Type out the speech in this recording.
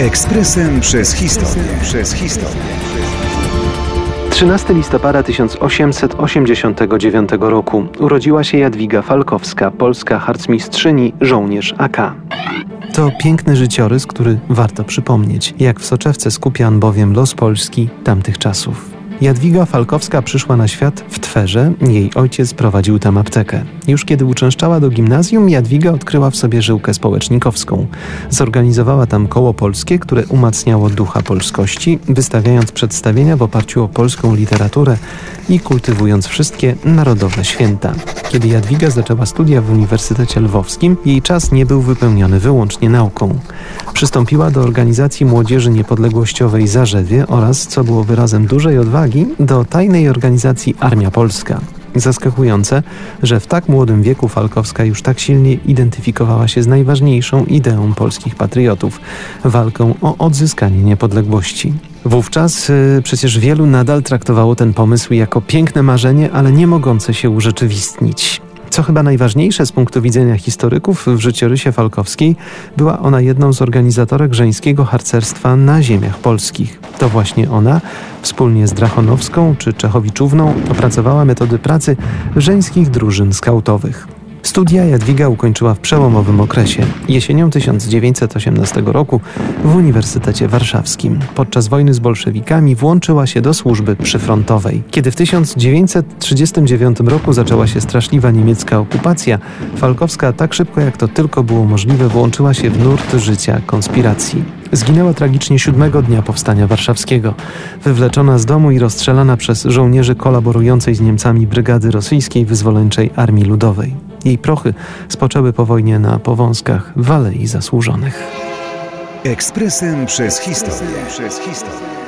Ekspresem przez historię. Przez historię. 13 listopada 1889 roku urodziła się Jadwiga Falkowska, polska harcmistrzyni, żołnierz AK. To piękny życiorys, który warto przypomnieć, jak w soczewce skupia on bowiem los Polski tamtych czasów. Jadwiga Falkowska przyszła na świat w Twerze, jej ojciec prowadził tam aptekę. Już kiedy uczęszczała do gimnazjum, Jadwiga odkryła w sobie żyłkę społecznikowską. Zorganizowała tam koło polskie, które umacniało ducha polskości, wystawiając przedstawienia w oparciu o polską literaturę i kultywując wszystkie narodowe święta. Kiedy Jadwiga zaczęła studia w Uniwersytecie Lwowskim, jej czas nie był wypełniony wyłącznie nauką. Przystąpiła do organizacji młodzieży niepodległościowej Zarzewie oraz, co było wyrazem dużej odwagi, do tajnej organizacji Armia Polska. Zaskakujące, że w tak młodym wieku Falkowska już tak silnie identyfikowała się z najważniejszą ideą polskich patriotów walką o odzyskanie niepodległości. Wówczas yy, przecież wielu nadal traktowało ten pomysł jako piękne marzenie, ale nie mogące się urzeczywistnić. Co chyba najważniejsze z punktu widzenia historyków w życiorysie Falkowskiej, była ona jedną z organizatorek żeńskiego harcerstwa na ziemiach polskich. To właśnie ona, wspólnie z Drachonowską czy Czechowiczówną, opracowała metody pracy żeńskich drużyn skautowych. Studia Jadwiga ukończyła w przełomowym okresie, jesienią 1918 roku w Uniwersytecie Warszawskim. Podczas wojny z bolszewikami włączyła się do służby przyfrontowej. Kiedy w 1939 roku zaczęła się straszliwa niemiecka okupacja, Falkowska tak szybko jak to tylko było możliwe włączyła się w nurt życia konspiracji. Zginęła tragicznie siódmego dnia powstania warszawskiego, wywleczona z domu i rozstrzelana przez żołnierzy kolaborującej z Niemcami Brygady Rosyjskiej Wyzwoleńczej Armii Ludowej. Jej prochy spoczęły po wojnie na powązkach w Alei Zasłużonych. Ekspresem przez historię. Przez historię.